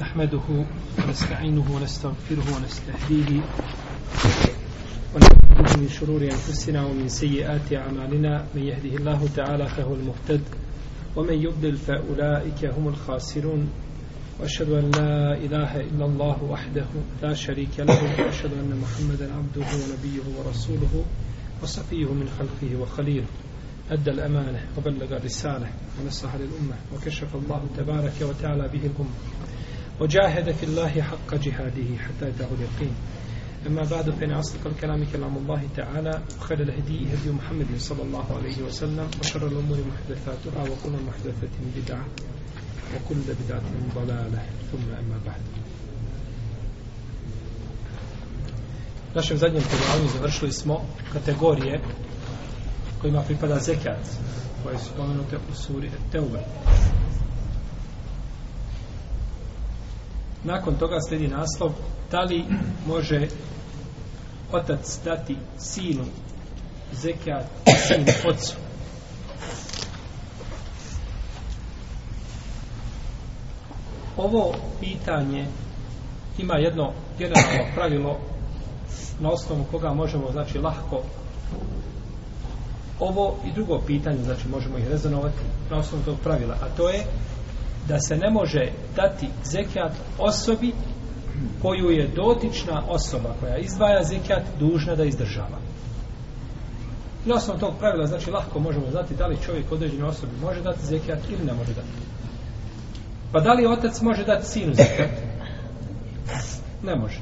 نحمده ونستعينه ونستغفره ونستهديه ونعوذ من شرور أنفسنا ومن سيئات أعمالنا من يهده الله تعالى فهو المهتد ومن يضلل فأولئك هم الخاسرون وأشهد أن لا إله إلا الله وحده لا شريك له وأشهد أن محمدا عبده ونبيه ورسوله وصفيه من خلقه وخليله أدى الأمانة وبلغ الرسالة ونصح للأمة وكشف الله تبارك وتعالى به الأمة وجاهد في الله حق جهاده حتى يتاه اليقين أما بعد فإن أصدق الكلام كلام الله تعالى وخير الهدي هدي محمد صلى الله عليه وسلم وشر الأمور محدثاتها وكل محدثة بدعة وكل بدعة ضلالة ثم أما بعد U našem zadnjem predavanju završili smo kategorije kojima pripada zekat, koje su pomenute u suri Teube. Nakon toga sledi naslov da li može otac dati sinu zekijat sinu ocu. Ovo pitanje ima jedno generalno pravilo na osnovu koga možemo znači lahko ovo i drugo pitanje znači možemo ih rezonovati na osnovu tog pravila a to je da se ne može dati zekijat osobi koju je dotična osoba koja izdvaja zekijat dužna da izdržava. Na osnovu tog pravila, znači, lahko možemo znati da li čovjek određene osobi može dati zekijat ili ne može dati. Pa da li otac može dati sinu zekijat? Ne može.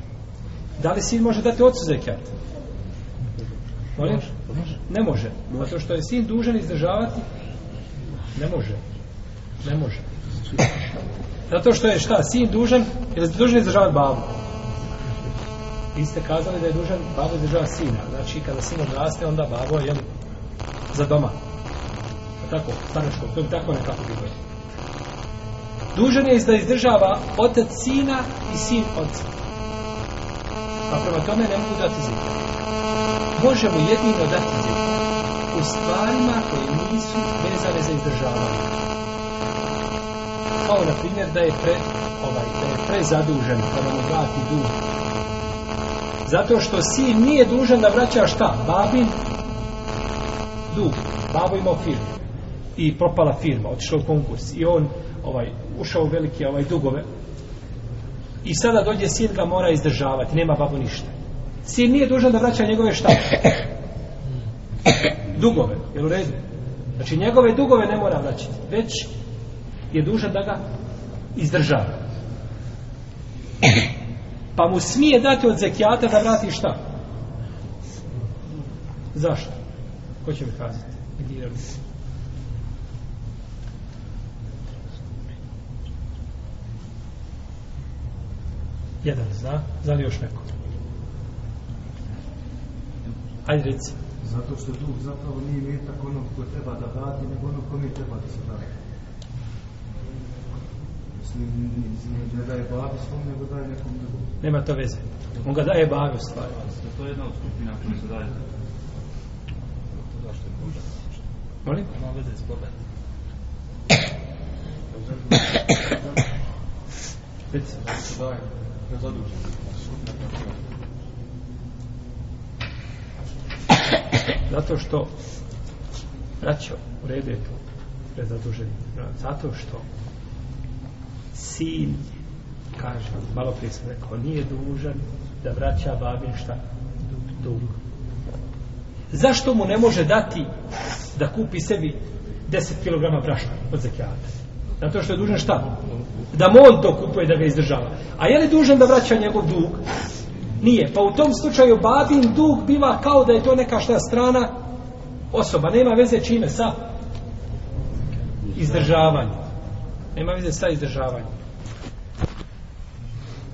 Da li sin može dati otcu zekijat? Može? Ne može. Zato što je sin dužan izdržavati, ne može. Ne može. Zato što je šta, sin dužan, je li dužan izdržavati babu? Vi ste kazali da je dužan babu izdržavati sina. Znači, kada sin odraste, onda babo je za doma. A tako, staneško, to bi tako nekako bilo. Dužan je da izdržava otac sina i sin otca. Pa prema tome ne mogu dati zikr. Možemo jedino dati zikr u stvarima koje nisu vezane za izdržavanje kao na primjer da je pre ovaj da je prezadužen pa da mu vrati dug zato što si nije dužan da vraća šta babin dug babo imao firmu i propala firma otišao u konkurs i on ovaj ušao u velike ovaj dugove i sada dođe sin ga mora izdržavati nema babo ništa sin nije dužan da vraća njegove šta dugove jel u redu znači njegove dugove ne mora vraćati već je dužan da ga izdržava. Pa mu smije dati od zekijata da vrati šta? Zašto? Ko će mi kazati? Negirali se. Jedan zna, zna li još neko? Ajde reci. Zato što dug zapravo nije metak onog koje treba da vrati, nego onog koje mi treba da se vrati. Nema to veze. On ga daje babi u stvari. To je jedna od skupina koji se daje. Molim? Ima veze s Zato što braćo, u redu je to prezaduženi. Zato što sin, kaže, malo prije sam rekao, nije dužan da vraća babin šta? Dug. Zašto mu ne može dati da kupi sebi 10 kg brašna od zekijata? Zato što je dužan šta? Da mu on to kupuje da ga izdržava. A je li dužan da vraća njegov dug? Nije. Pa u tom slučaju babin dug biva kao da je to neka šta strana osoba. Nema veze čime sa izdržavanjem. Nema veze sa izdržavanjem.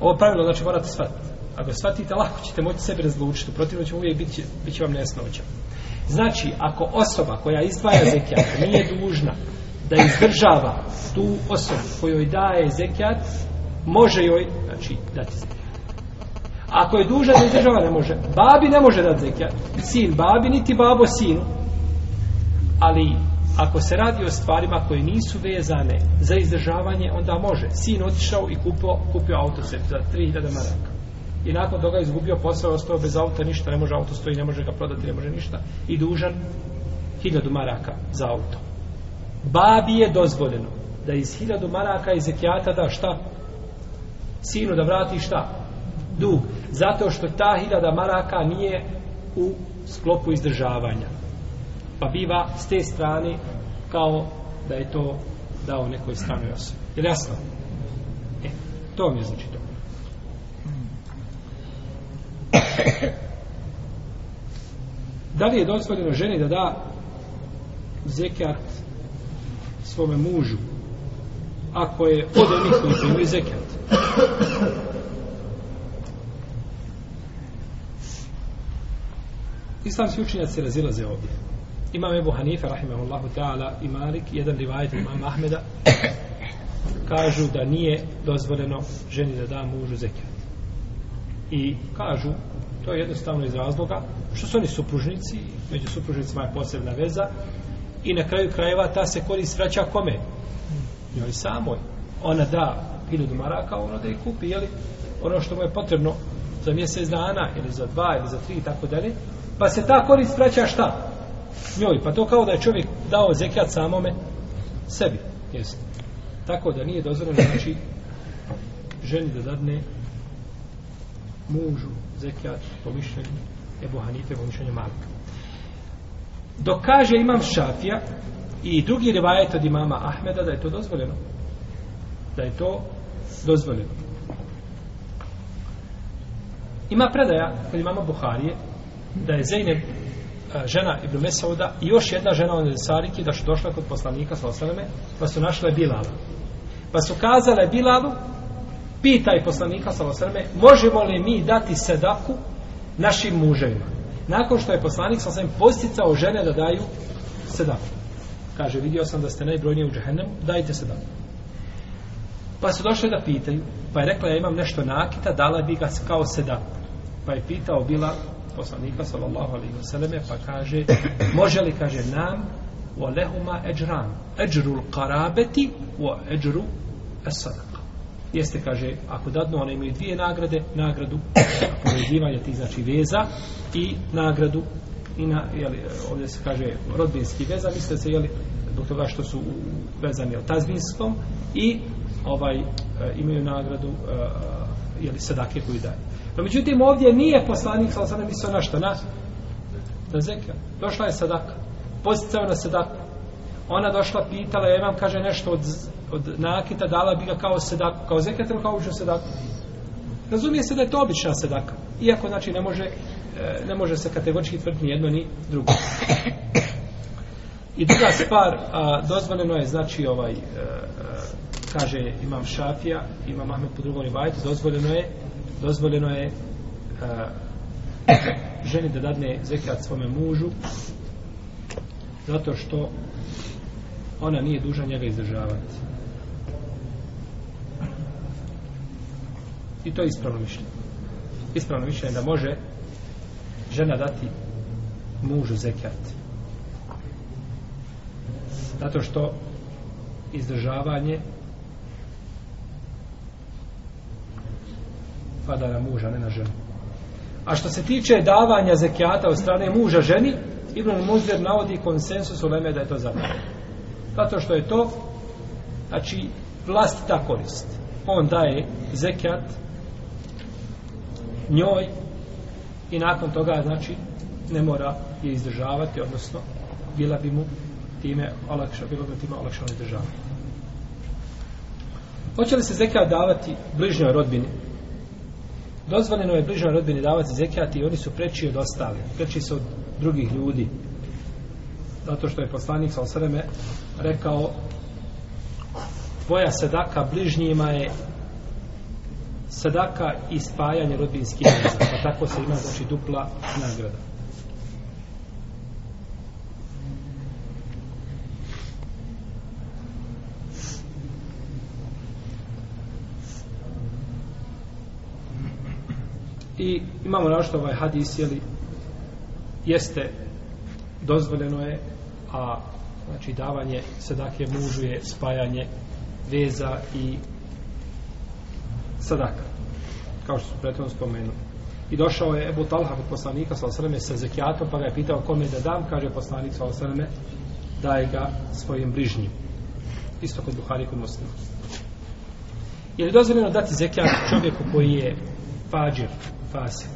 Ovo pravilo znači morate shvatiti. Ako shvatite, lako ćete moći sebe razlučiti. Protivno će uvijek biti, bit će vam nejasnoća. Znači, ako osoba koja izdvaja zekijat nije dužna da izdržava tu osobu kojoj daje zekijat, može joj, znači, dati zekijat. Ako je duža da izdržava, ne može. Babi ne može dati zekijat. Sin babi, niti babo sinu. Ali ako se radi o stvarima koje nisu vezane za izdržavanje, onda može. Sin otišao i kupio, kupio auto se za 3000 maraka. I nakon toga izgubio posao, ostao bez auta, ništa, ne može auto stoji, ne može ga prodati, ne može ništa. I dužan 1000 maraka za auto. Babi je dozvoljeno da iz 1000 maraka iz zekijata da šta? Sinu da vrati šta? Dug. Zato što ta 1000 maraka nije u sklopu izdržavanja pa biva s te strane kao da je to dao nekoj stranoj osobi. Je jasno? E, to mi je znači to. Da li je dozvoljeno ženi da da zekat svome mužu ako je od onih koji su imali zekat? Islamski učinjaci razilaze ovdje. Imam Ebu Hanife, rahimahullahu ta'ala, i Malik, jedan rivajet imam Ahmeda, kažu da nije dozvoljeno ženi da da mužu zekijat. I kažu, to je jednostavno iz razloga, što su oni supružnici, među supružnicima je posebna veza, i na kraju krajeva ta se korist vraća kome? Njoj samoj. Ona da hiljadu maraka, ono da je kupi, jeli? Ono što mu je potrebno za mjesec dana, ili za dva, ili za tri, i tako dalje. Pa se ta korist vraća šta? Šta? njoj. Pa to kao da je čovjek dao zekat samome sebi. Jest. Tako da nije dozvoljeno znači ženi da dadne mužu zekat po mišljenju Ebu Hanife po mišljenju Malika. Dok kaže imam šafija i drugi rivajet od imama Ahmeda da je to dozvoljeno. Da je to dozvoljeno. Ima predaja kod imama Buharije da je Zeynep žena Ibn Mesauda i još jedna žena od Ensariki da su došla kod poslanika sa osaleme, pa su našle Bilala. Pa su kazale Bilalu, pitaj poslanika sa osaleme, možemo li mi dati sedaku našim muževima? Nakon što je poslanik sa osaleme posticao žene da daju sedaku. Kaže, vidio sam da ste najbrojnije u džehennemu, dajte sedaku. Pa su došle da pitaju, pa je rekla, ja imam nešto nakita, dala bi ga kao sedaku. Pa je pitao Bilal, poslanika sallallahu alaihi wasallam pa kaže može li kaže nam wa lehuma ejran ejru qarabati wa ejru as-sadaqa jeste kaže ako dadno one imaju dvije nagrade nagradu povezivanja tih znači veza i nagradu i na, jeli, ovdje se kaže rodbinski veza, misle se, jeli, zbog toga što su vezani o tazbinskom i ovaj, e, imaju nagradu e, jeli, sadake koju daju. No, međutim, ovdje nije poslanik, sada sad ne mislio našto, na što, na zekijat. Došla je sadaka, posticao na sadaku. Ona došla, pitala, ja imam, kaže, nešto od, od nakita, dala bi ga kao sadaku, kao zekijat ili kao običnu sadaku. Razumije se da je to obična sadaka. Iako, znači, ne može, e, ne može se kategorički tvrditi ni jedno, ni drugo. I druga stvar, a, dozvoljeno je, znači, ovaj, a, e, a, e, kaže, imam šafija, imam Ahmed po drugom rivajtu, dozvoljeno je dozvoljeno je uh, ženi da dadne zekat svome mužu zato što ona nije duža njega izdržavati i to je ispravno mišljenje ispravno mišljenje da može žena dati mužu zekat zato što izdržavanje pada na muža, ne na ženu. A što se tiče davanja zekijata od strane muža ženi, Ibn Muzir navodi konsensus u Leme da je to zabranjeno. Zato što je to, znači, vlast ta korist. On daje zekijat njoj i nakon toga, znači, ne mora je izdržavati, odnosno, bila bi mu time olakša, bilo bi time olakšano izdržavanje. Hoće li se zekijat davati bližnjoj rodbini? Dozvoljeno je bližoj rodbini davati zekijat i oni su preči od ostalih. Preči su od drugih ljudi. Zato što je poslanik sa osreme rekao tvoja sedaka bližnjima je sedaka i spajanje rodbinskih pa tako se ima znači dupla nagrada. I imamo našto ovaj hadis, jeli, jeste dozvoljeno je, a znači davanje sadake mužu je spajanje veza i sadaka, kao što su pretvom spomenuli. I došao je Ebu Talha kod poslanika sa osreme sa zekijatom, pa ga je pitao kome da dam, kaže poslanik sa osreme, daje ga svojim bližnjim. Isto kod Buhari kod muslima. Je li dozvoljeno dati zekijat čovjeku koji je fađir, fasik.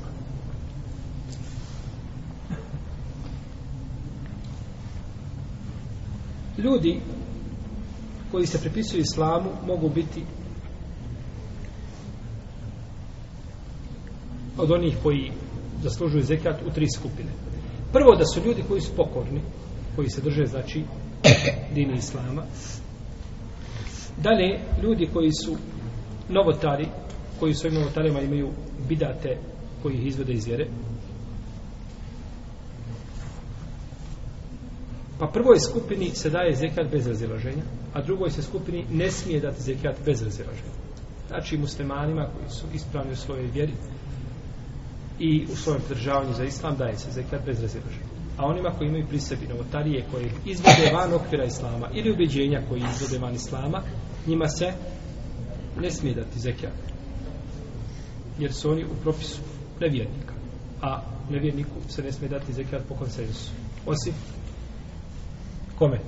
Ljudi koji se pripisuju islamu mogu biti od onih koji zaslužuju zekat u tri skupine. Prvo da su ljudi koji su pokorni, koji se drže, znači, dini islama. Dalje, ljudi koji su novotari, koji su novotarima imaju bidate koji ih izvede iz vjere? Pa prvoj skupini se daje zekijat bez razilaženja, a drugoj se skupini ne smije dati zekijat bez razilaženja. Znači muslimanima koji su ispravni u svojoj vjeri i u svojem državanju za islam daje se zekijat bez razilaženja. A onima koji imaju pri sebi novotarije koje izvode van okvira islama ili ubeđenja koji izvode van islama, njima se ne smije dati zekijat jer su oni u propisu nevjernika a nevjerniku se ne smije dati zekijat po konsenzusu osim kome?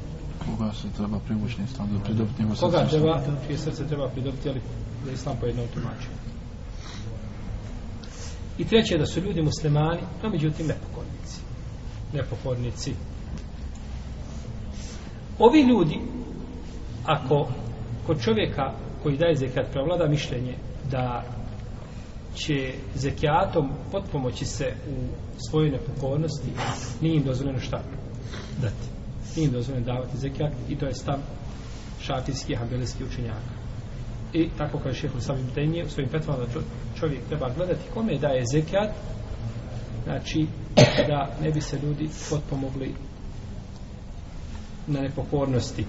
koga se treba privući islam da pridobiti njegov koga srce treba, čije srce treba pridobiti ali da islam po jednom tumačuje i treće je da su ljudi muslimani no međutim nepokornici nepokornici ovi ljudi ako kod čovjeka koji daje zekijat prevlada mišljenje da će zekijatom potpomoći se u svojoj nepokornosti nije im dozvoljeno šta dati nije im dozvoljeno davati zekijat i to je stav šafijski i učenjaka i tako kao je šehr u samim tenje u svojim petvama čovjek treba gledati kome daje zekijat znači da ne bi se ljudi potpomogli na nepokornosti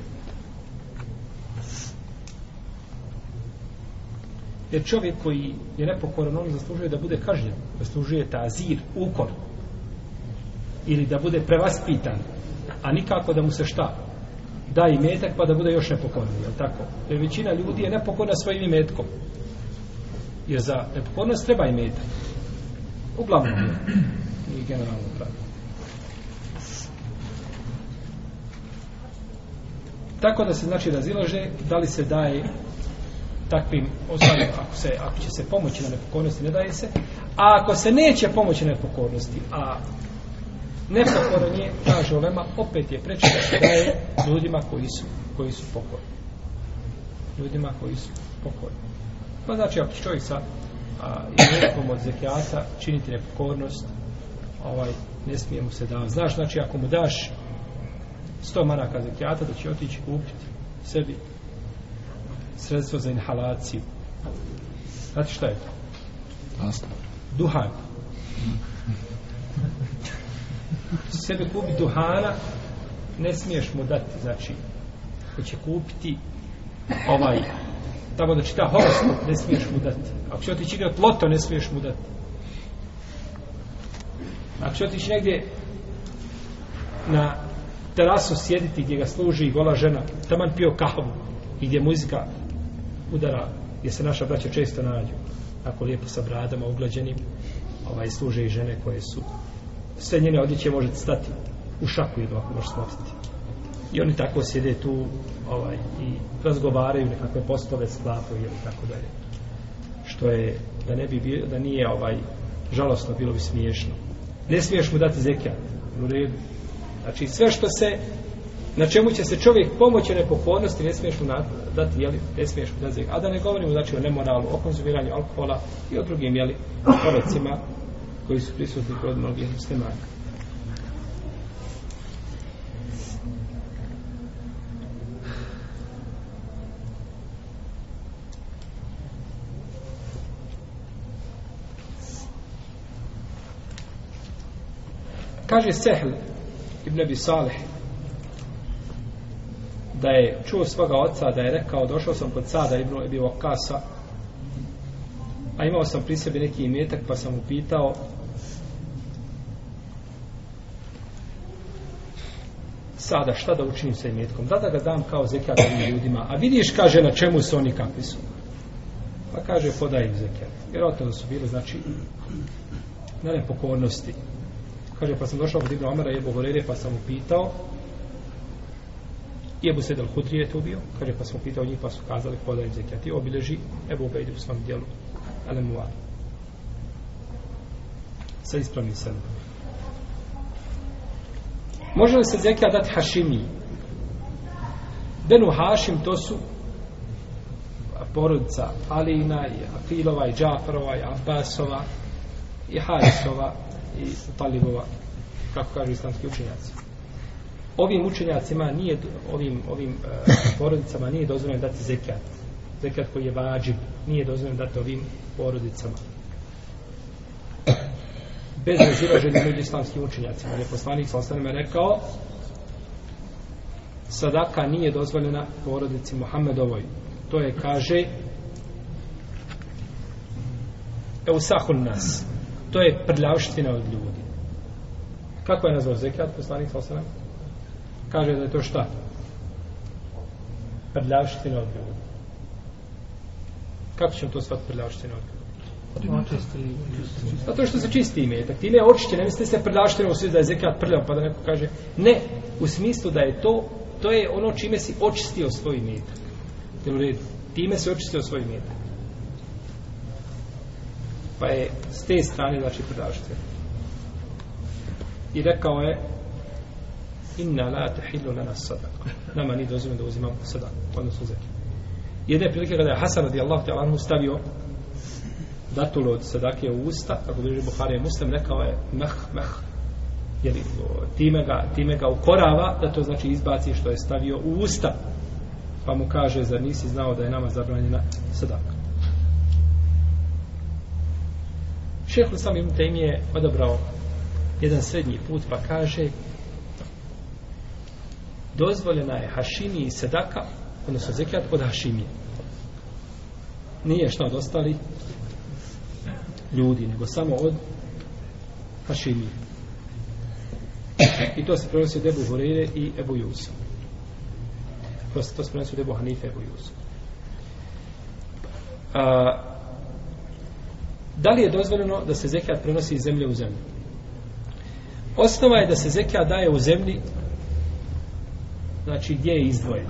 Jer čovjek koji je nepokoran, on zaslužuje da bude kažnjen, zaslužuje ta azir, ukor, ili da bude prevaspitan, a nikako da mu se šta, da i metak pa da bude još nepokoran, je tako? Jer većina ljudi je nepokorna svojim metkom. Jer za nepokornost treba i metak. Uglavnom je. I generalno pravi. Tako da se znači razilaže da li se daje takvim osobama ako se ako će se pomoći na nepokornosti ne daje se a ako se neće pomoći na nepokornosti a nepokoran je kaže ovema opet je preče da se daje ljudima koji su koji su pokorni ljudima koji su pokorni pa znači ako će čovjek sa a, i nekom od zekijata činiti nepokornost ovaj, ne smije mu se da znaš znači ako mu daš 100 maraka zekijata da će otići kupiti sebi sredstvo za inhalaciju. Znate što je to? Duhan. Sebe kupi duhana, ne smiješ mu dati, znači, ko će kupiti ovaj, tamo da čita horoskop, ne smiješ mu dati. Ako će otići igrat loto, ne smiješ mu dati. Ako će otići negdje na terasu sjediti gdje ga služi gola žena, taman pio kahvu i gdje muzika udara gdje se naša braća često nađu ako lijepo sa bradama uglađenim ovaj, služe i žene koje su sve njene odjeće može stati u šaku jedno ako može smotiti i oni tako sjede tu ovaj, i razgovaraju nekakve poslove sklapaju ili tako dalje što je da ne bi bio, da nije ovaj žalostno bilo bi smiješno ne smiješ mu dati zekijat u redu znači sve što se na čemu će se čovjek pomoći nepokornosti ne smiješ mu dati jeli ne smiješ mu dati a da ne govorimo znači o nemoralu o konzumiranju alkohola i o drugim jeli porocima koji su prisutni kod mnogih muslimana Kaže Sehl ibn Abi Salih da je čuo svoga oca da je rekao došao sam kod sada Ibn Ebi Vakasa a imao sam pri sebi neki imetak pa sam upitao sada šta da učinim sa imetkom da da ga dam kao zekijat ljudima a vidiš kaže na čemu su oni kakvi su pa kaže podaj im zekijat vjerojatno da su bili znači na nepokornosti kaže pa sam došao kod Ibn Omera i Ebu pa sam upitao pitao I Ebu Sedel Hudri je to ubio. Kaže, pa smo pitao njih, pa su kazali ko da je zekijat. I obileži Ebu Ubejde u svom dijelu. Ale mu vada. Sa ispravnim sedem. Može li se zekijat dati Hašimi? Benu Hašim, to su porodica Alina i Afilova i Džafarova i Abbasova i Harisova i Talibova, kako kažu islamski učenjaci ovim učenjacima nije ovim ovim uh, porodicama nije dozvoljeno dati zekat. Zekat koji je vađib nije dozvoljeno dati ovim porodicama. Bez razilaženja među islamskim učenjacima. Jer poslanik sa osanem je rekao sadaka nije dozvoljena porodici Muhammedovoj. To je, kaže, eusahun nas. To je prljavštvina od ljudi. Kako je nazvao zekijat poslanik sa osanem? kaže da je to šta? Prljavština od ljudi. Kako ćemo to shvatiti prljavština od ljudi? Zato pa što se čisti ime, tak time je očiće, ne mislite se prljavština u svijetu da je zekrat prljav, pa da neko kaže, ne, u smislu da je to, to je ono čime si očistio svoj imetak. Time se očistio svoj imetak. Pa je s te strane znači prljavština. I rekao je, inna la tahillu lana sadaka. Nama nije dozvoljeno da uzimamo sadaku, odnosno zekiju. Jedna je prilike kada je Hasan radijallahu ta'ala mu stavio datulu od sadake u usta, kako bliže Buhari je muslim, rekao je meh, meh. Jeli, time, ga, time ga ukorava da to znači izbaci što je stavio u usta. Pa mu kaže, zar nisi znao da je nama zabranjena sadaka? Šehu sam im tem je odabrao jedan srednji put pa kaže dozvoljena je hašimiji sedaka, odnosno zekijat od hašimije. Nije šta od ostali ljudi, nego samo od hašimije. I to se prenosi od Ebu Horeire i Ebu Jusa. To se, to se prenosi od Ebu Hanife i Ebu Jusa. A, da li je dozvoljeno da se zekijat prenosi iz zemlje u zemlju? Osnova je da se zekija daje u zemlji znači gdje je izdvojen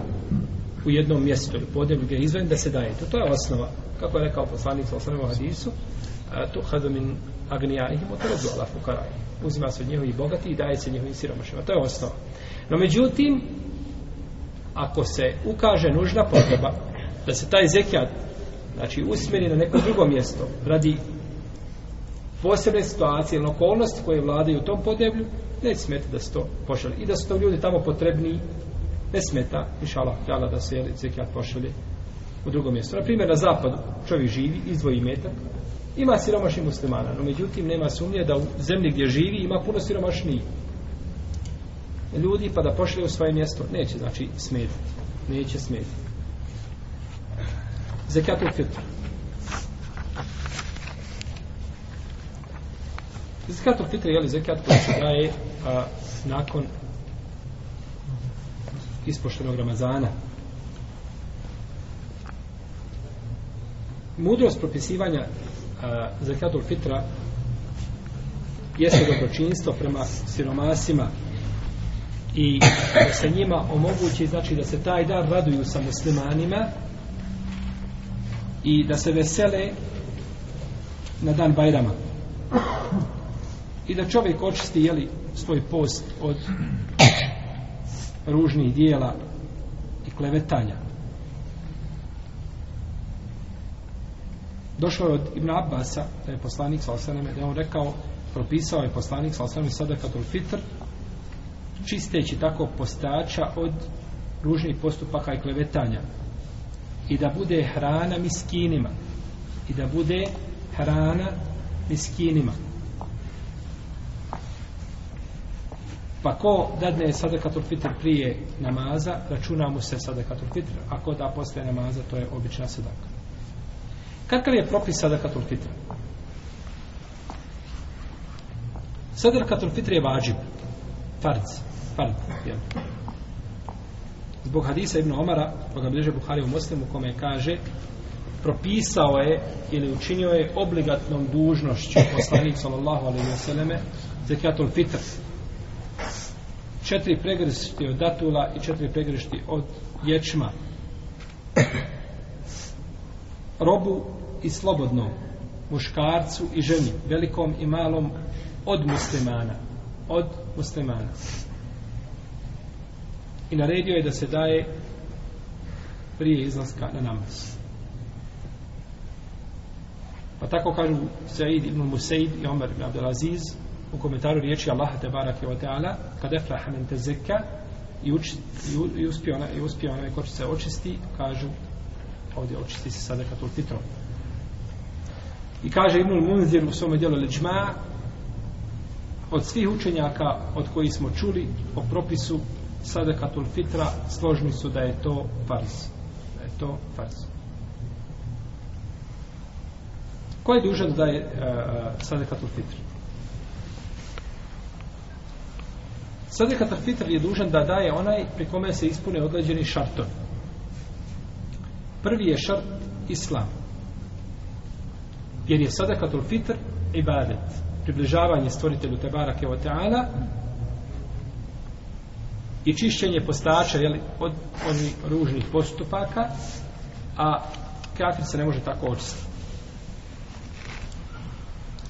u jednom mjestu ili podjelu gdje je izdvojen da se daje to, to je osnova kako je rekao poslanik sa osnovom hadisu tu hadu min agnijanihim od rodu ala fukaraj uzima se od njihovi bogati i daje se njihovim siromašima to je osnova no međutim ako se ukaže nužna potreba da se taj zekijat znači usmjeri na neko drugo mjesto radi posebne situacije ili okolnosti koje vladaju u tom podeblju, ne smete da se to pošali i da su to ljudi tamo potrebni ne smeta, miša Allah, da se jeli, zekijat pošalje u drugo mjesto. Na primjer, na zapadu čovjek živi, izdvoji metak, ima siromašnih muslimana, no međutim nema sumnje da u zemlji gdje živi ima puno siromašnijih ljudi, pa da pošalje u svoje mjesto, neće, znači, smetiti. Neće smetiti. Zekijat u fitru. Zekijat u fitru, jeli, zekijat koji se daje a, nakon ispoštenog Ramazana. Mudrost propisivanja za kadul fitra jeste dobročinstvo prema siromasima i da se njima omogući znači da se taj dan raduju sa muslimanima i da se vesele na dan Bajrama i da čovjek očisti jeli, svoj post od ružnih dijela i klevetanja. Došlo je od Ibn Abbasa, da je poslanik sa osaneme, da je on rekao, propisao je poslanik sa osaneme sadakatul fitr, čisteći tako postača od ružnih postupaka i klevetanja. I da bude hrana miskinima. I da bude hrana miskinima. Pa ko dadne sadakatul fitr prije namaza, računa mu se sadakatul fitr, a ko da poslije namaza, to je obična sadaka. Kakav je propis sadakatul fitr? Sadakatul fitr je vađib, farz, farz, jel? Zbog hadisa Ibn Omara, koga bliže Buhari u Moslimu, kome kaže, propisao je ili učinio je obligatnom dužnošću poslanik sallallahu alejhi ve selleme zekatul fitr četiri pregršti od datula i četiri pregršti od ječma robu i slobodnom muškarcu i ženi velikom i malom od muslimana od muslimana i naredio je da se daje prije izlaska na namaz pa tako kažu Said ibn Musaid i Omer ibn Abdelaziz u komentaru riječi Allaha te barake wa ta'ala kad efraha men tezeka i, uči, i, i uspio ona, i uspio ona ko se očisti kažu ovdje očisti se sada katul fitrom i kaže Ibn Munzir u svome djelu Leđma od svih učenjaka od koji smo čuli o propisu sada katul fitra složni su da je to farz da je to farz ko je dužan da je uh, sada katul fitra Sadekat al-Fitr je dužan da daje onaj pri kome se ispune određeni šartovi. Prvi je šart Islam. Jer je sadekat al-Fitr ibadet. Približavanje stvoritelju Tebara Keoteana i čišćenje postača jeli, od onih ružnih postupaka, a kafir se ne može tako očistiti.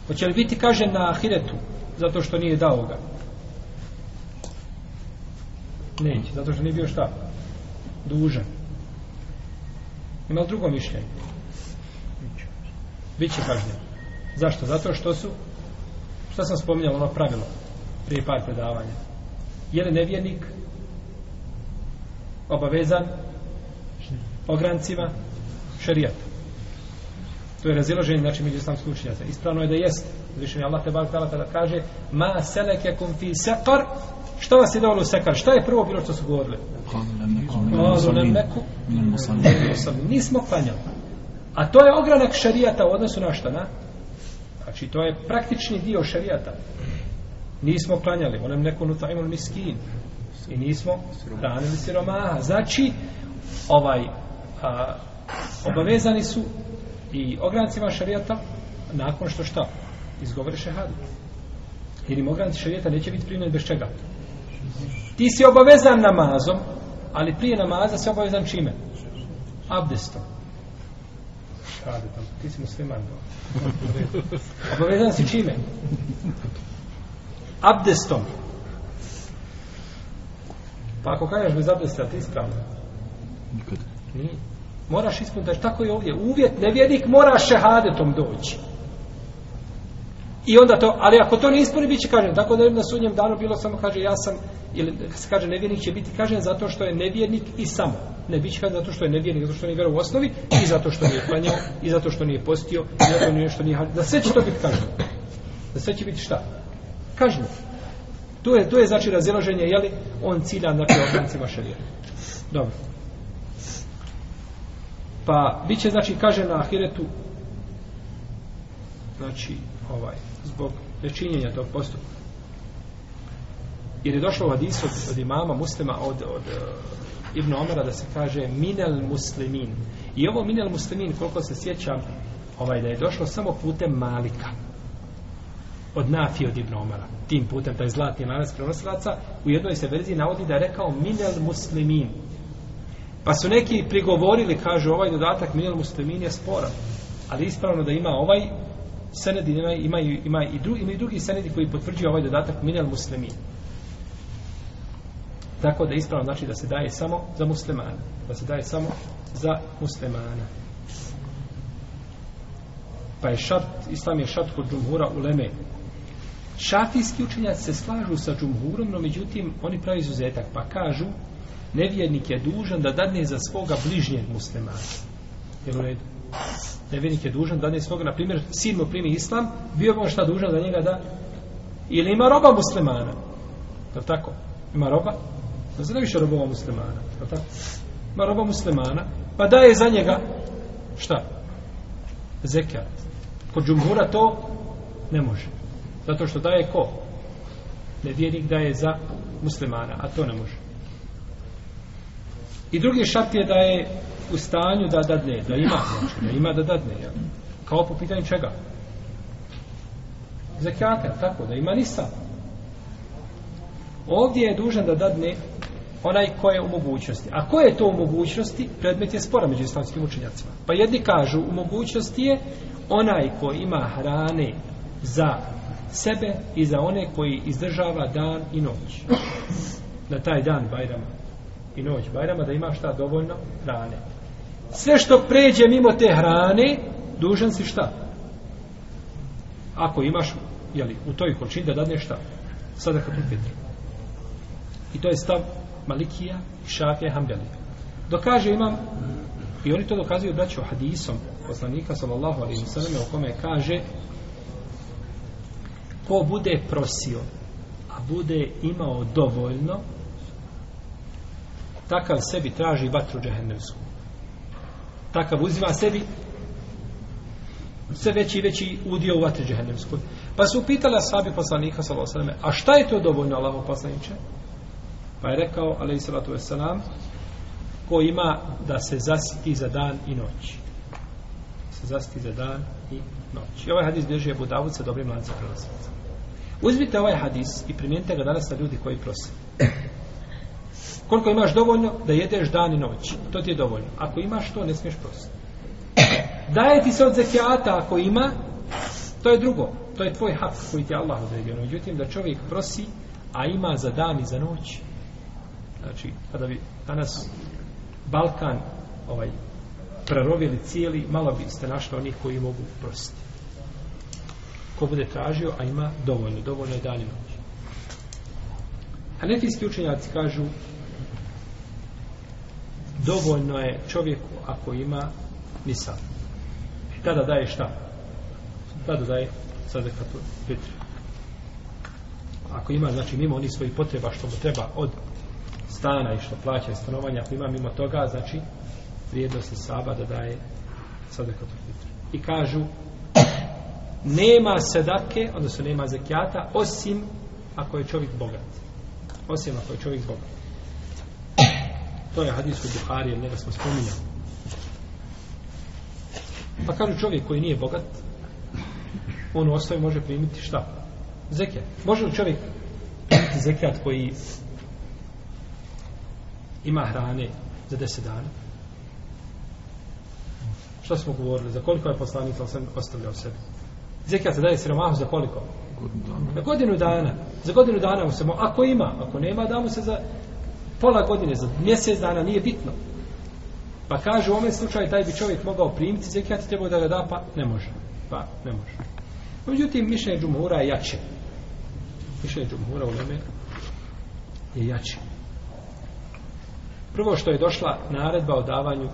Hoće li biti, kaže, na ahiretu, zato što nije dao ga, Neće, zato što nije bio šta? Dužan. Ima li drugo mišljenje? Biće kažnje. Zašto? Zato što su, što sam spominjao, ono pravilo, prije par predavanja. Je li nevjernik obavezan ograncima šarijata? To je razilaženje, znači, među sam slučenjaca. Ispravno je da jeste. Više mi Allah te bar kada kaže ma selekekum fi sekar Šta vas je dovoljno sekar? Šta je prvo bilo što su govorili? Nismo klanjali. A to je ogranak šarijata u odnosu na šta, na? Znači, to je praktični dio šarijata. Nismo klanjali. Onem neku nutajmul miskin. I nismo hranili siromaha. Znači, ovaj, a, obavezani su i ograncima šarijata nakon što šta? Izgovore šehadu. Jer im ogranci šarijata neće biti primjeni bez čega? Ti si obavezan namazom, ali prije namaza si obavezan čime? Abdestom. Ti si musliman. Obavezan si čime? Abdestom. Pa ako kažeš bez abdesta, ti ispravno? Nikad. Moraš ispuniti, tako je ovdje. Uvjet nevjednik mora šehadetom doći. I onda to, ali ako to ne ispuni, bit će kažen. Tako da je na sudnjem danu bilo samo, kaže, ja sam, ili se kaže, nevjernik će biti kažen zato što je nevjernik i samo. Ne bit će kažen zato što je nevjernik, zato što nije vero u osnovi, i zato što nije klanjao, i zato što nije postio, i zato nije što nije hađao. Za sve će to biti kažen. Za sve će biti šta? Kažen. Tu je, tu je znači razilaženje, jeli, on cilja, znači, obrancima šarijera. Dobro. Pa, bit će, znači, kaže na ahiretu, znači, ovaj, nečinjenja tog postupka. Jer je došlo u hadisu od, od imama muslima od, od uh, eh, Ibn Omara da se kaže minel muslimin. I ovo minel muslimin, koliko se sjećam, ovaj, da je došlo samo putem malika od Nafi od Ibn Omara, tim putem taj zlatni lanac prenosilaca, u jednoj se verziji navodi da je rekao minel muslimin. Pa su neki prigovorili, kaže ovaj dodatak minel muslimin je sporan. Ali ispravno da ima ovaj senedi ima, ima, ima i drugi, ima i drugi senedi koji potvrđuju ovaj dodatak minel muslimin. Tako da ispravno znači da se daje samo za muslimana. Da se daje samo za muslimana. Pa je šart, islam je šart kod džumhura u Leme. Šafijski učenjaci se slažu sa džumhurom, no međutim oni pravi izuzetak, pa kažu nevjernik je dužan da dadne za svoga bližnjeg muslimana. Jel u redu? Nevjenik je dužan da ne smoga, na primjer, sin mu primi islam, bio bi on šta dužan za njega da... Ili ima roba muslimana. Je tako? Ima roba? Da se ne više robova muslimana. Je tako? Ima roba muslimana. Pa daje za njega šta? Zekat. Kod džumhura to ne može. Zato što daje ko? Nevjenik daje za muslimana, a to ne može. I drugi šart je da je u stanju da dadne, da ima, znači, da ima da dadne, jel? Kao po pitanju čega? Zekijata, tako, da ima nisa. Ovdje je dužan da dadne onaj ko je u mogućnosti. A ko je to u mogućnosti? Predmet je spora među islamskim učenjacima. Pa jedni kažu, u mogućnosti je onaj ko ima hrane za sebe i za one koji izdržava dan i noć. Na taj dan Bajrama i noć Bajrama da ima šta dovoljno hrane sve što pređe mimo te hrane, dužan si šta? Ako imaš, jeli, u toj količini da dadne šta? Sada kako Petra. I to je stav Malikija, Šafija i Hanbelija. Dokaže imam, i oni to dokazuju braću hadisom poslanika sallallahu alaihi sallam o kome kaže ko bude prosio a bude imao dovoljno takav sebi traži vatru džahennemsku takav uzima sebi sve veći i veći udio u vatri džehennemskoj. Pa su pitali ashabi poslanika, sallahu sallam, a šta je to dovoljno Allaho poslaniče? Pa je rekao, alaih sallatu wassalam, ko ima da se zasiti za dan i noć. Se zasiti za dan i noć. I ovaj hadis bježuje Budavud sa dobrim lancem prilasnicom. Uzmite ovaj hadis i primijenite ga danas na ljudi koji prosim. Koliko imaš dovoljno da jedeš dan i noć? To ti je dovoljno. Ako imaš to, ne smiješ prositi. Daje ti se od zekijata ako ima, to je drugo. To je tvoj hak koji ti je Allah odredio. Međutim, da čovjek prosi, a ima za dan i za noć, znači, kada bi danas Balkan ovaj, prarovili cijeli, malo bi ste našli onih koji mogu prositi. Ko bude tražio, a ima dovoljno. Dovoljno je dan i noć. Hanefijski učenjaci kažu dovoljno je čovjeku ako ima misa. Tada daje šta? Tada daje sadekatu fitr. Ako ima, znači, mimo onih svojih potreba što mu treba od stana i što plaća stanovanja, ako ima mimo toga, znači, vrijednost je saba da daje sadekatu fitr. I kažu, nema sadake, odnosno nema zekijata, osim ako je čovjek bogat. Osim ako je čovjek bogat. To je hadis kod Buharije, njega smo spominjali. Pa kažu čovjek koji nije bogat, on u osnovi može primiti šta? Zekijat. Može li čovjek primiti zekijat koji ima hrane za deset dana? Što smo govorili? Za koliko je poslanik sam sam ostavljao sebi? Zekijat se daje siromahu za koliko? Godinu dana. Za godinu dana. Za godinu dana mu se mo... Ako ima, ako nema, da mu se za pola godine, za mjesec dana, nije bitno. Pa kaže, u ovom slučaju taj bi čovjek mogao primiti zekijat, treba da ga da, pa ne može. Pa, ne može. Međutim, mišljenje džumura je jače. Mišljenje džumura u Leme je jače. Prvo što je došla naredba o davanju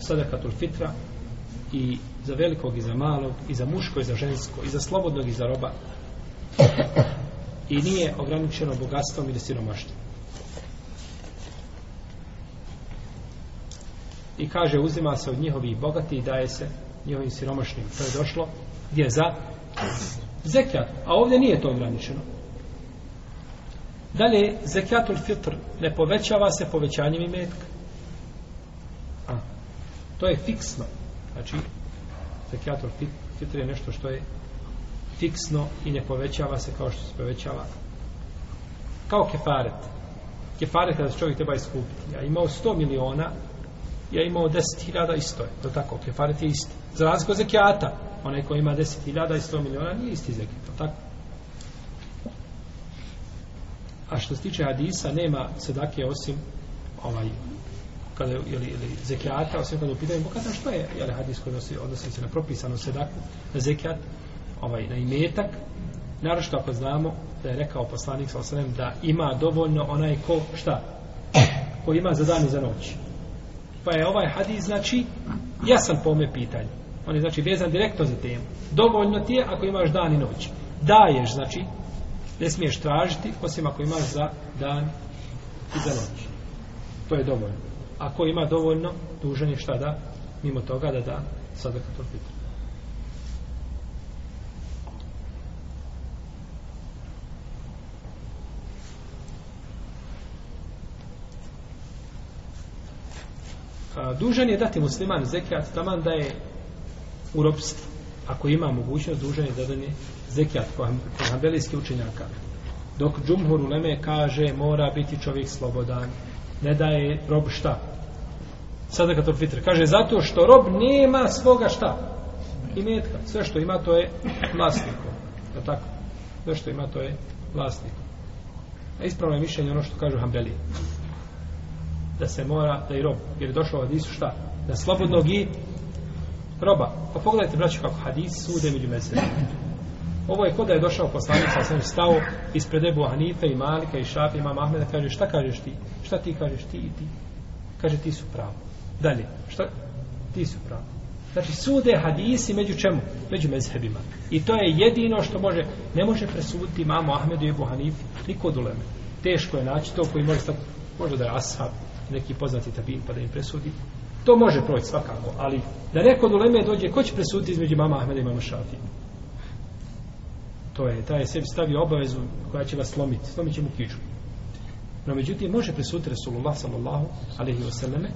sadakatul fitra i za velikog i za malog i za muško i za žensko i za slobodnog i za roba i nije ograničeno bogatstvom ili siromaštvom. i kaže uzima se od njihovih bogati i daje se njihovim siromašnim to je došlo gdje za zekijat a ovdje nije to ograničeno dalje zekijatul fitr ne povećava se povećanjem i metka a, to je fiksno znači zekijatul fitr je nešto što je fiksno i ne povećava se kao što se povećava kao kefaret kefaret kada se čovjek treba iskupiti a imao 100 miliona je imao 10.000 i 100. Je to tako? Kefaret je isti. Za razliku od zekijata, onaj koji ima 10.000 i 100 miliona, nije isti zekijat. tako? A što se tiče Hadisa, nema sedake osim ovaj, kada je, ili, zekijata, osim kada je upitavim bogata, što je, jel, Hadis koji nosi, odnosi se na propisanu sedaku, na zekijat, ovaj, na imetak, narošto ako znamo da je rekao poslanik sa osanem da ima dovoljno onaj ko, šta? Ko ima za dan i za noć pa je ovaj hadis znači jasan po ome pitanju on je znači vezan direktno za temu dovoljno ti je ako imaš dan i noć daješ znači ne smiješ tražiti osim ako imaš za dan i za noć to je dovoljno ako ima dovoljno dužan je šta da mimo toga da da sada kako pitanje dužan je dati musliman zekijat taman da je u ropstvu. Ako ima mogućnost, dužan je da dani zekijat koja ko je hanbelijski učenjaka. Dok džumhur u Leme kaže mora biti čovjek slobodan. Ne daje rob šta? Sada kad to fitre. Kaže zato što rob nema svoga šta? I metka. Sve što ima to je vlasnikom. Je tako? Sve što ima to je vlasnikom. A ispravno je mišljenje ono što kažu hanbelije da se mora da i rob, jer je došlo od Isu šta? Da slobodnog i roba. Pa pogledajte, braći, kako hadis sude među mesele. Ovo je kod da je došao poslanik, sa sam stao ispred Ebu Hanife i Malika i Šafi i Mama Ahmeda, kaže, šta kažeš ti? Šta ti kažeš ti i ti? Kaže, ti su pravo. Dalje, šta? Ti su pravo. Znači, sude hadisi među čemu? Među mezhebima. I to je jedino što može, ne može presuditi mamu Ahmedu i Ebu Hanifu, niko od uleme. Teško je naći to koji može stati, možda da je ashab, neki poznati tabin pa da im presudi. To može proći svakako, ali da neko do Leme dođe, ko će presuditi između mama Ahmeda i mama Šafija? To je, taj je sebi stavio obavezu koja će vas slomiti. Slomit će mu kiču. No, međutim, može presuditi Resulullah sallallahu alaihi wa sallame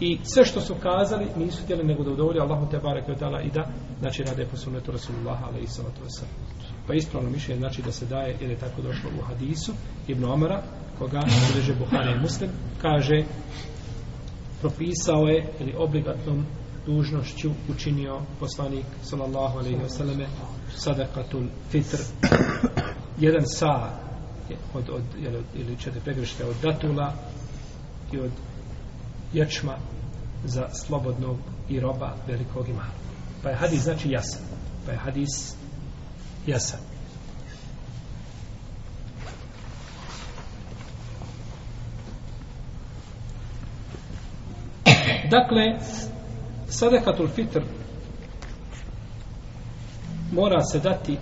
i sve što su kazali nisu htjeli nego da udovolju Allahu te barek i da znači rade po sunnetu Rasulullah alaihi sallatu wa sallam. Pa ispravno mišljenje znači da se daje jer je tako došlo u hadisu Ibn Omara koga bileže Buhari i Muslim, kaže propisao je ili obligatnom dužnošću učinio poslanik sallallahu alejhi ve selleme sadakatul fitr jedan sa od od ili od, ili čete pregrešte od datula i od ječma za slobodnog i roba velikog i malog pa je hadis znači jasan pa je hadis jasan Dakle, sadekatul fitr mora se dati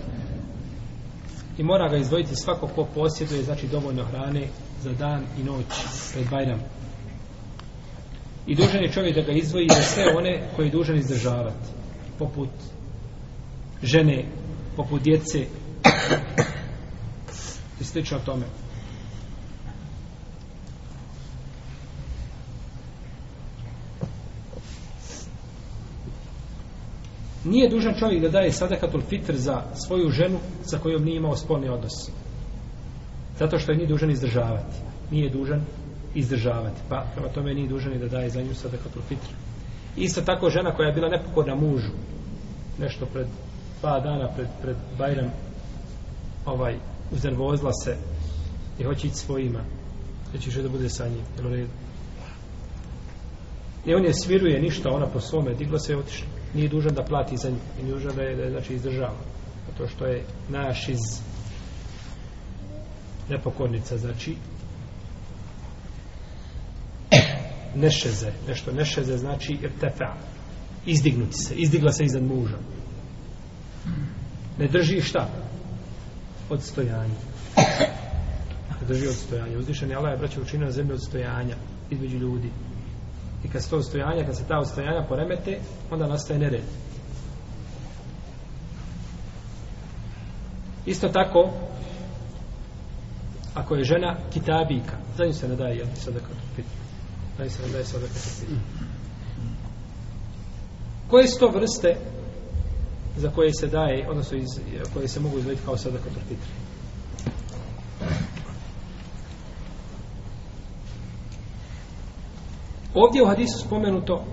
i mora ga izdvojiti svako ko posjeduje znači dovoljno hrane za dan i noć pred Bajram i dužan je čovjek da ga izdvoji za sve one koje je dužan izdržavati poput žene, poput djece i slično tome nije dužan čovjek da daje sadakatul fitr za svoju ženu sa kojom nije imao spolni odnos zato što je nije dužan izdržavati nije dužan izdržavati pa prema tome nije dužan i da daje za nju sadakatul fitr isto tako žena koja je bila nepokorna mužu nešto pred dva dana pred, pred Bajram ovaj, uzervozila se i hoće ići svojima hoće što da bude sa njim jel u redu i on je sviruje ništa ona po svome digla se i otišla nije dužan da plati za nju i nije dužan da je, da je znači izdržava to što je naš iz nepokornica znači nešeze nešto nešeze znači irtefa izdignuti se, izdigla se iznad muža ne drži šta odstojanje ne drži odstojanje uzdišan je Allah je braće učinio zemlje odstojanja između ljudi I kad se to ustojanja, kad se ta ustojanja poremete, onda nastaje nered. Isto tako, ako je žena kitabika, za nju se ne daje, jel, sadaka, za nju se ne daje sadaka, koje su to vrste za koje se daje, odnosno iz, koje se mogu izvediti kao sadaka, trpitri? Ovdje u hadisu spomenuto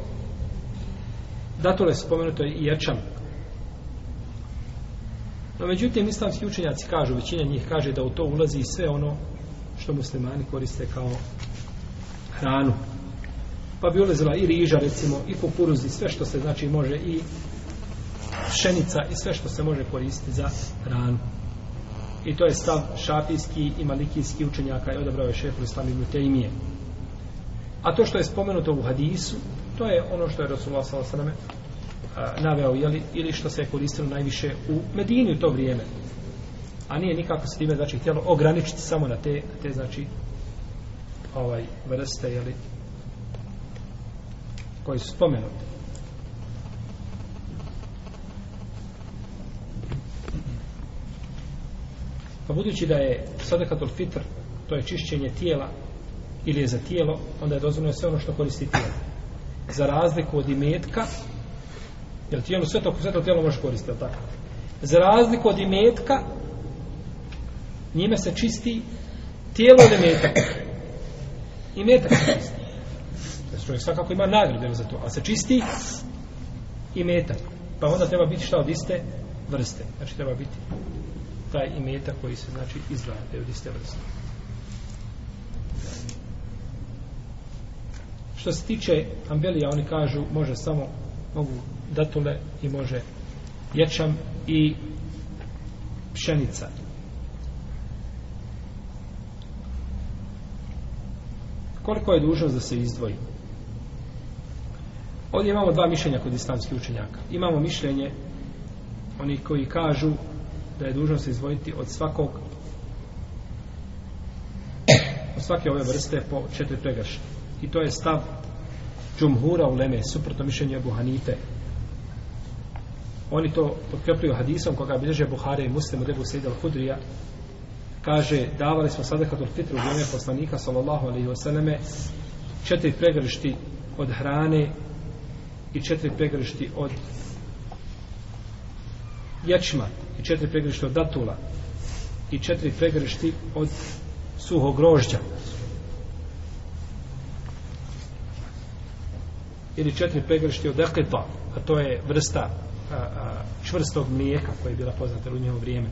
datule spomenuto i ječam. No međutim, islamski učenjaci kažu, većina njih kaže da u to ulazi sve ono što muslimani koriste kao hranu. Pa bi ulazila i riža, recimo, i kukuruz, i sve što se znači može, i pšenica, i sve što se može koristiti za hranu. I to je stav šafijski i malikijski učenjaka i odabrao je šefu islami Mutejmije. Hvala. A to što je spomenuto u hadisu, to je ono što je Rasulullah s.a.v. Uh, naveo, jeli, ili što se je koristilo najviše u Medini u to vrijeme. A nije nikako se time, znači, htjelo ograničiti samo na te, te znači, ovaj, vrste, jeli, koji su spomenuti. Pa budući da je sadakatul fitr, to je čišćenje tijela ili je za tijelo, onda je dozvoljeno sve ono što koristi tijelo. Za razliku od imetka, jer tijelo, sve to, sve to tijelo može koristiti, tako? Za razliku od imetka, njime se čisti tijelo od imetka. Imetak se čisti. Znači, čovjek svakako ima nagrade za to, ali se čisti imetak. Pa onda treba biti šta od iste vrste. Znači treba biti taj imetak koji se znači izdvaja od iste vrste. što se tiče ambelija oni kažu može samo mogu datule i može ječam i pšenica koliko je dužnost da se izdvoji ovdje imamo dva mišljenja kod islamskih učenjaka imamo mišljenje oni koji kažu da je dužnost izdvojiti od svakog od svake ove vrste po četiri pregašnje I to je stav Džumhura u Leme, suprotno mišljenje Abu Hanife. Oni to potkrepljuju hadisom koga bilježe Buhare i muslimu debu Sejda al-Hudrija. Kaže, davali smo sada kad ulfitru u Leme poslanika, sallallahu alaihi wasallame, četiri pregršti od hrane i četiri pregršti od ječma i četiri pregršti od datula i četiri pregršti od suhog grožđa. ili četiri pegršti od ekleta, a to je vrsta a, a, čvrstog mlijeka koja je bila poznata u njemu vrijeme.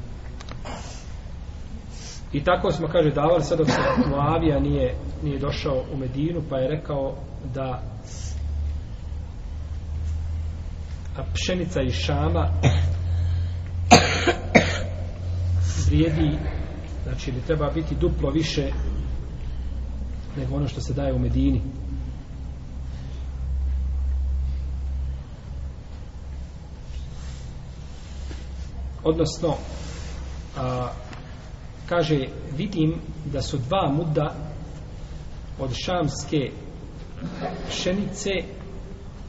I tako smo, kaže, davali sad dok se Moavija nije, nije došao u Medinu, pa je rekao da a pšenica iz Šama vrijedi, znači li treba biti duplo više nego ono što se daje u Medini. odnosno a, kaže vidim da su dva muda od šamske pšenice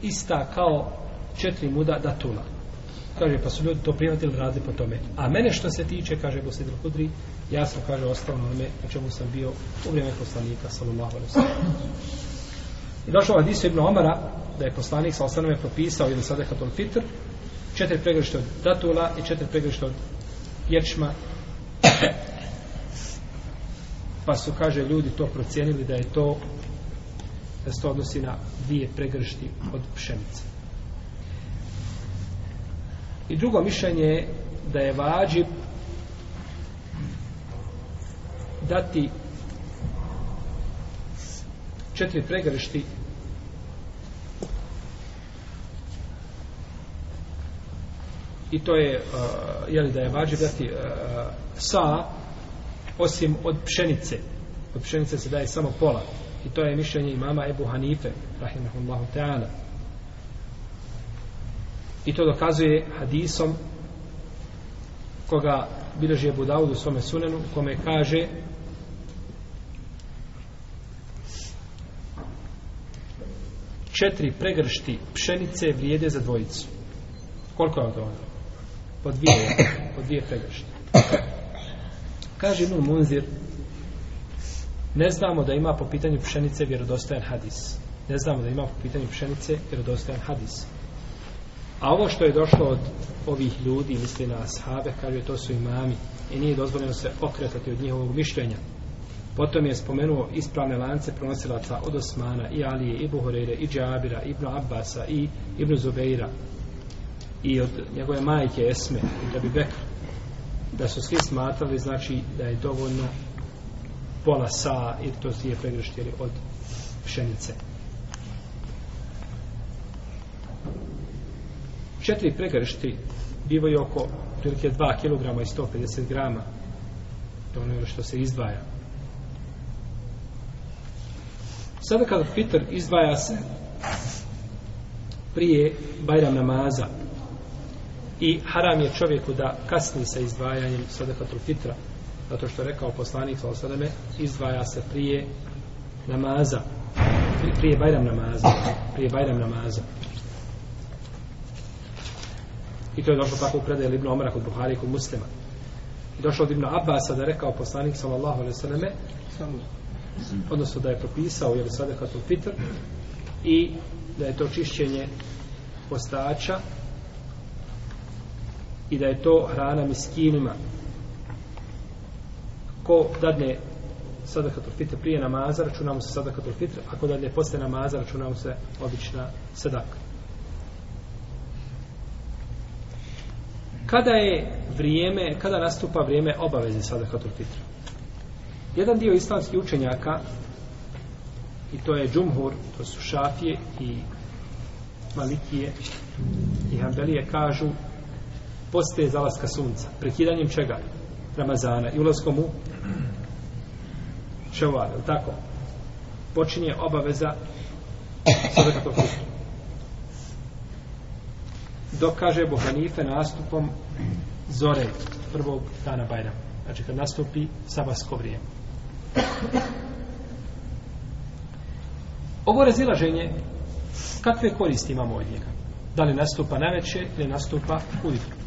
ista kao četiri muda datula kaže pa su ljudi to prijatelji radili po tome a mene što se tiče kaže Bosidr Kudri ja sam kaže ostao na ome na čemu sam bio u vrijeme poslanika sallallahu alaihi i došao ovaj Hadis Ibn Omara da je poslanik sa osanome propisao ili sada je Fitr četiri pregrešta od datula i četiri pregrešta od ječma pa su kaže ljudi to procijenili da je to da se to odnosi na dvije pregršti od pšenice i drugo mišljenje je da je vađib dati četiri pregršti i to je uh, jeli da je vađe dati uh, sa osim od pšenice od pšenice se daje samo pola i to je mišljenje imama Ebu Hanife rahimahullahu ta'ala i to dokazuje hadisom koga bilježi Ebu Dawud u svome sunenu kome kaže četiri pregršti pšenice vrijede za dvojicu koliko je dovoljno od dvije, od dvije pelješte. Kaže Ibn Munzir, ne znamo da ima po pitanju pšenice vjerodostojan hadis. Ne znamo da ima po pitanju pšenice vjerodostojan hadis. A ovo što je došlo od ovih ljudi, misli na ashave, kaže to su imami, i nije dozvoljeno se okretati od njihovog mišljenja. Potom je spomenuo ispravne lance pronosilaca od Osmana i Alije i Buhorejre i Džabira i Ibn Abbasa i Ibn Zubeira i od njegove majke Esme da bi Bekr da su svi smatrali znači da je dovoljno pola sa i to si je pregrštili od pšenice četiri pregršti bivaju oko prilike 2 kg i 150 grama to ono što se izdvaja sada kada Peter izdvaja se prije Bajram namaza i haram je čovjeku da kasni sa izdvajanjem sadakatul fitra zato što je rekao poslanik sa osadame izdvaja se prije namaza prije bajram namaza prije bajram namaza i to je došlo tako u predaju Ibn Omara kod Buhari kod muslima došlo od Ibn Abasa da je rekao poslanik sallallahu alaihi sallam odnosno da je propisao jer sadakatul fitr i da je to čišćenje postača i da je to hrana miskinima ko dadne sadakatul fitr prije namaza računa mu se sadakatul fitr ako dadne posle namaza računa mu se obična sadaka kada je vrijeme kada nastupa vrijeme obaveze sadakatul fitr jedan dio islamskih učenjaka i to je džumhur to su šafije i malikije i hanbelije kažu poste zalaska sunca, prekidanjem čega? Ramazana i ulazkom u Ševale, tako? Počinje obaveza sadaka tog kustu. Dok kaže Bohanife nastupom zore prvog dana Bajram. Znači kad nastupi sabasko vrijeme. Ovo razilaženje, kakve koristi imamo od njega? Da li nastupa na večer ili nastupa ujutru?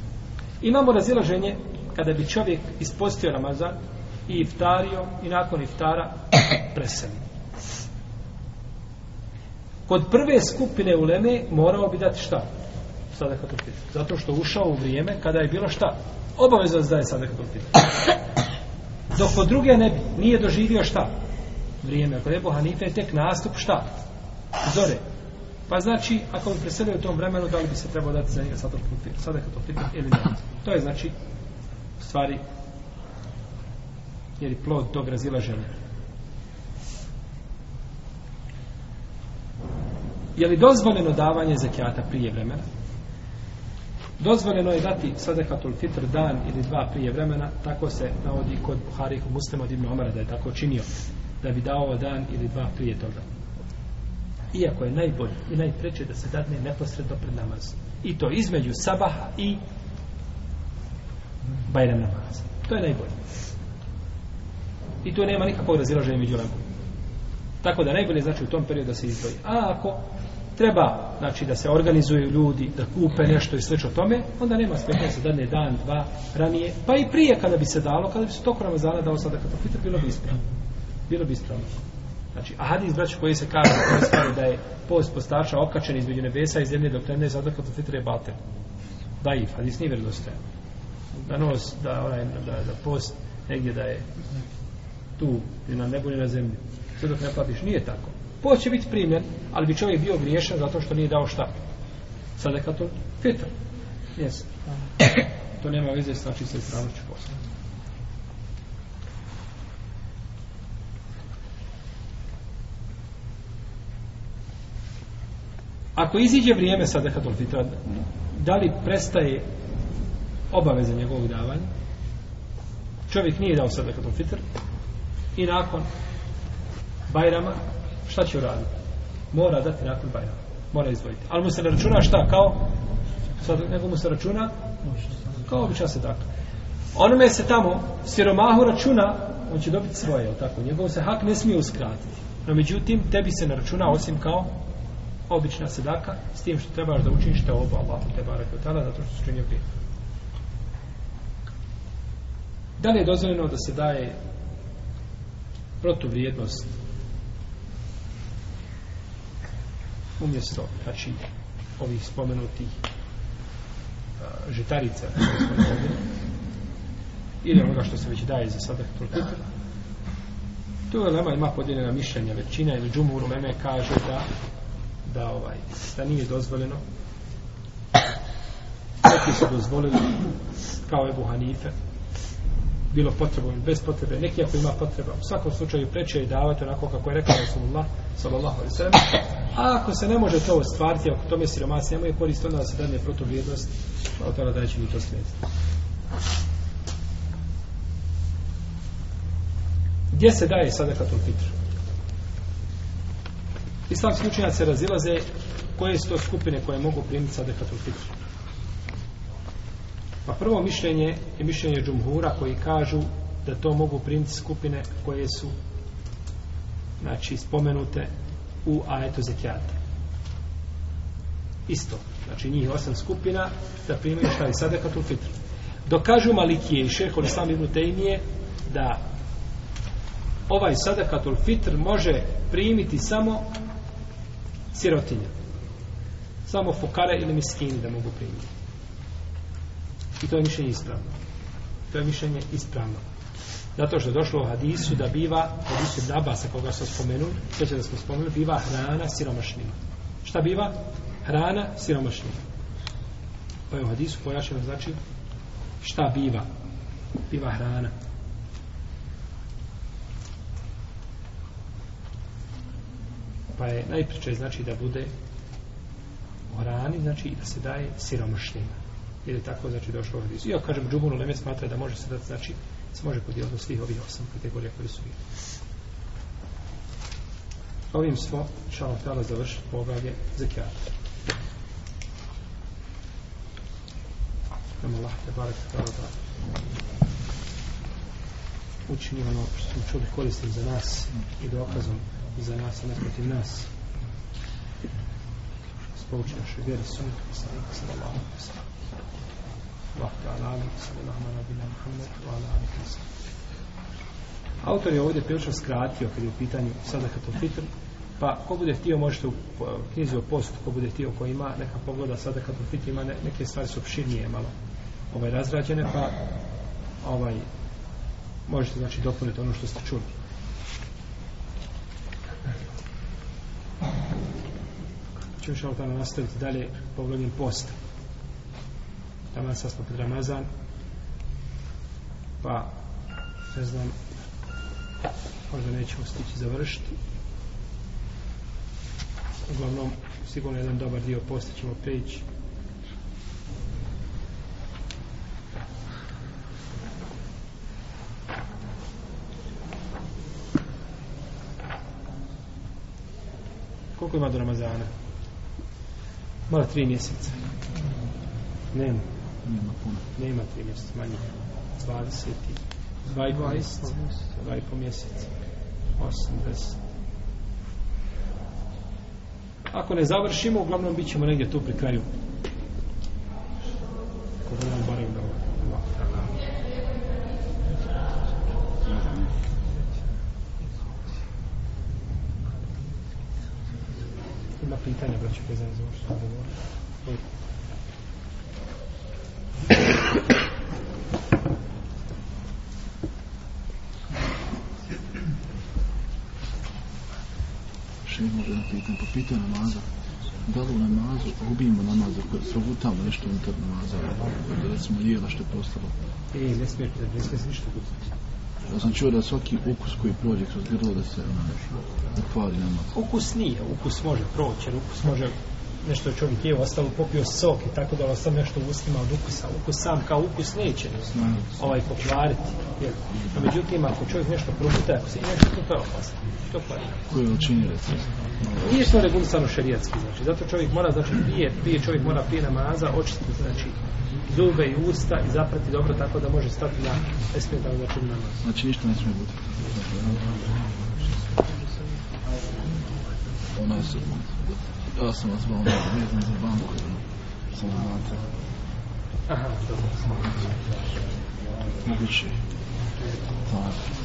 Imamo razilaženje kada bi čovjek ispostio Ramazan i iftario i nakon iftara preseli. Kod prve skupine uleme morao bi dati šta? Sadaka tulfit. Zato što ušao u vrijeme kada je bilo šta? Obaveza da je sadaka tulfit. Dok kod druge ne bi, nije doživio šta? Vrijeme. Kod Ebu Hanife je tek nastup šta? Zore. Pa znači, ako bi preselio u tom vremenu, da li bi se trebao dati za njega sadak u fitr, sadak u fitr ili ne? To je znači, u stvari, jer je plod tog razila žene. Je li dozvoljeno davanje zekijata prije vremena? Dozvoljeno je dati sadakatul fitr dan ili dva prije vremena, tako se navodi kod Buhari i Muslima od Ibn Omara da je tako činio, da bi dao dan ili dva prije toga iako je najbolje i najpreće da se dadne neposredno pred namaz. I to između sabaha i bajram namaza. To je najbolje. I tu nema nikakvog razilaženja među lemom. Tako da najbolje znači u tom periodu da se izdvoji. A ako treba znači da se organizuju ljudi da kupe nešto i slično tome onda nema smetnje da se dane dan dva ranije pa i prije kada bi se dalo kada bi se tokom Ramazana dao sada kada profita pa bilo bi ispravno bilo bi ispravno Znači, a hadis, braći, koji se kaže, koji se kaže da je post postača okačen između nebesa i zemlje dok ne zadrkla to fitre bate. Da i hadis nije vjerodostajan. Da nos, da, onaj, da, da post negdje da je tu, ni na nebu, ni na zemlji. Sve dok ne platiš, nije tako. Post će biti primjer, ali bi čovjek bio griješan zato što nije dao šta. Sadekatul fitr. Jes. To nema veze, znači, sa istravoću posla. Ako iziđe vrijeme sada kad fitra, da li prestaje obaveza njegovog davanja? Čovjek nije dao sada kad fitr i nakon Bajrama, šta će uraditi? Mora dati nakon Bajrama. Mora izvojiti. Ali mu se ne računa šta kao? Sad, nego mu se računa kao običan se tako. Onome se tamo siromahu računa, on će dobiti svoje, tako? Njegov se hak ne smije uskratiti. No međutim, tebi se ne računa osim kao obična sadaka s tim što trebaš da učiniš te obo Allahu te barek od tada zato što su činio grijeh da li je dozvoljeno da se daje protuvrijednost umjesto znači ovih spomenutih uh, žitarica ili onoga što se već daje za sadak protuvrijednost to je lema ima podijeljena mišljenja većina ili džumur u kaže da da ovaj da nije dozvoljeno neki su dozvolili kao Ebu Hanife bilo potrebno bez potrebe neki ako ima potreba u svakom slučaju preče je davati onako kako je rekao Rasulullah sallallahu alaihi sallam a ako se ne može to ostvariti ako tome siromas nema je korist onda se dan je protuvrijednost a od toga da će mi to slijediti gdje se daje sadaka tul fitru Islamski učenjaci se razilaze koje su to skupine koje mogu primiti sadekatul fitr. Pa prvo mišljenje je mišljenje džumhura koji kažu da to mogu primiti skupine koje su znači spomenute u ajetu zekijate. Isto. Znači njih osam skupina da primaju šta je sadekatul fitr. Dokažu malikije i šeho islam ibn Tejmije da ovaj sadakatul fitr može primiti samo sirotinja. Samo fukare ili miskini da mogu primiti. I to je mišljenje ispravno. To je mišljenje ispravno. Zato što je došlo u hadisu da biva, hadisu Ibn Abasa koga smo spomenuli, sve će da smo spomenuli, biva hrana siromašnima. Šta biva? Hrana siromašnima. Pa je u hadisu pojašeno znači šta biva. Biva hrana. pa je najpriče znači da bude u hrani, znači da se daje siromašnjima. Jer je tako znači došlo u hadisu. Ja kažem, džubunu leme smatra da može se dati, znači se može podijeliti svih ovih osam kategorija koje su bili. Ovim smo, šalom htjela, završiti poglavlje za kjata. Nama Allah, te barek, da učinimo ono što smo čuli koristim za nas i dokazom da iza nas i nasprotiv nas. Spouči naše vjeri sunu, poslanika sada Allahom poslanika. Allah ta'ala, sada Allahom ala bina Muhammed, wa ala ala kisa. Autor je ovdje prilično skratio kada je u pitanju sadakatul fitr, pa ko bude htio možete u knjizi o postu, ko bude htio ko ima, neka pogleda sadakatul fitr, ima ne, neke stvari su opširnije malo ovaj, razrađene, pa ovaj možete znači dopuniti ono što ste čuli. ćemo šal tamo nastaviti dalje pogledom posta tamo sad smo pred Ramazan pa ne znam možda nećemo stići završiti uglavnom sigurno jedan dobar dio posta ćemo preći koliko ima do Ramazana? Mala tri mjeseca. Nema. Nema puno. Nema tri mjeseca, manje. 20 i 20, 20 po mjeseca. 80. Ako ne završimo, uglavnom bit ćemo negdje tu pri kraju. Ako da nam barem da Ima pitanja, braću, bez pitao namaza da li u namazu gubimo namaz ako se ugutamo nešto unutar namaza da recimo jela što je postalo e, ne smije da ne smije ništa gutati ja sam čuo da svaki ukus koji prođe kroz grlo da se ona, ukvali namaz ukus nije, ukus može proći ukus može nešto je čovjek jeo, ostalo popio sok i tako da ostalo nešto u ustima od ukusa. Ukus sam kao ukus neće ovaj pokvariti. Jer, međutim, ako čovjek nešto pročita, ako se i nešto, to je opasno. To je Koji učini recimo? Nije što regulisano šerijatski, znači. Zato čovjek mora, znači, prije, prije čovjek mora prije namaza očistiti, znači, zube i usta i zaprati dobro tako da može stati na esmetalno znači namaz. Znači, ništa ne smije biti. Ona je sedmata. Pa sam vas zvao na vjezni za banku. Samo znate. Aha, dobro. Moguće. Tako.